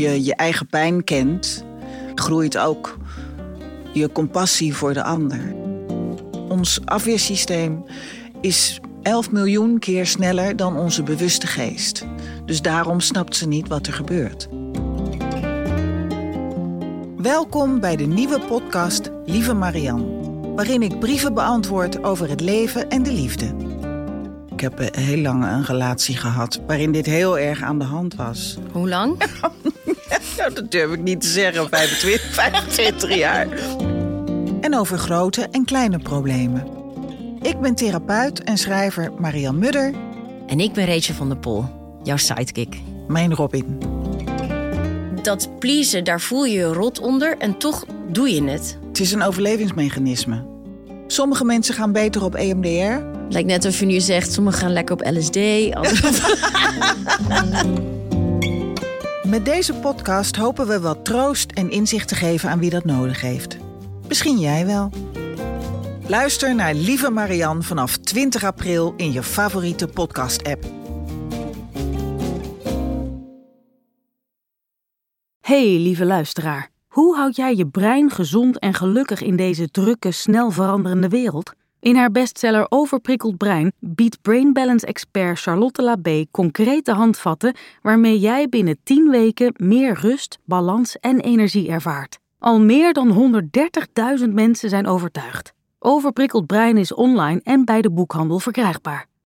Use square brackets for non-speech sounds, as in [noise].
je je eigen pijn kent, groeit ook je compassie voor de ander. Ons afweersysteem is 11 miljoen keer sneller dan onze bewuste geest. Dus daarom snapt ze niet wat er gebeurt. Welkom bij de nieuwe podcast Lieve Marianne, waarin ik brieven beantwoord over het leven en de liefde. Ik heb heel lang een relatie gehad waarin dit heel erg aan de hand was. Hoe lang? [laughs] Nou, dat durf ik niet te zeggen, 25, 25 [laughs] jaar. En over grote en kleine problemen. Ik ben therapeut en schrijver Marian Mudder. En ik ben Rachel van der Pol, jouw sidekick. Mijn Robin. Dat pleasen, daar voel je je rot onder en toch doe je het. Het is een overlevingsmechanisme. Sommige mensen gaan beter op EMDR. Lijkt net of je nu zegt, sommigen gaan lekker op LSD. [laughs] [laughs] Met deze podcast hopen we wat troost en inzicht te geven aan wie dat nodig heeft. Misschien jij wel. Luister naar Lieve Marianne vanaf 20 april in je favoriete podcast-app. Hey lieve luisteraar, hoe houd jij je brein gezond en gelukkig in deze drukke, snel veranderende wereld? In haar bestseller Overprikkeld Brein biedt Brain Balance expert Charlotte Labé concrete handvatten waarmee jij binnen 10 weken meer rust, balans en energie ervaart. Al meer dan 130.000 mensen zijn overtuigd. Overprikkeld Brein is online en bij de boekhandel verkrijgbaar.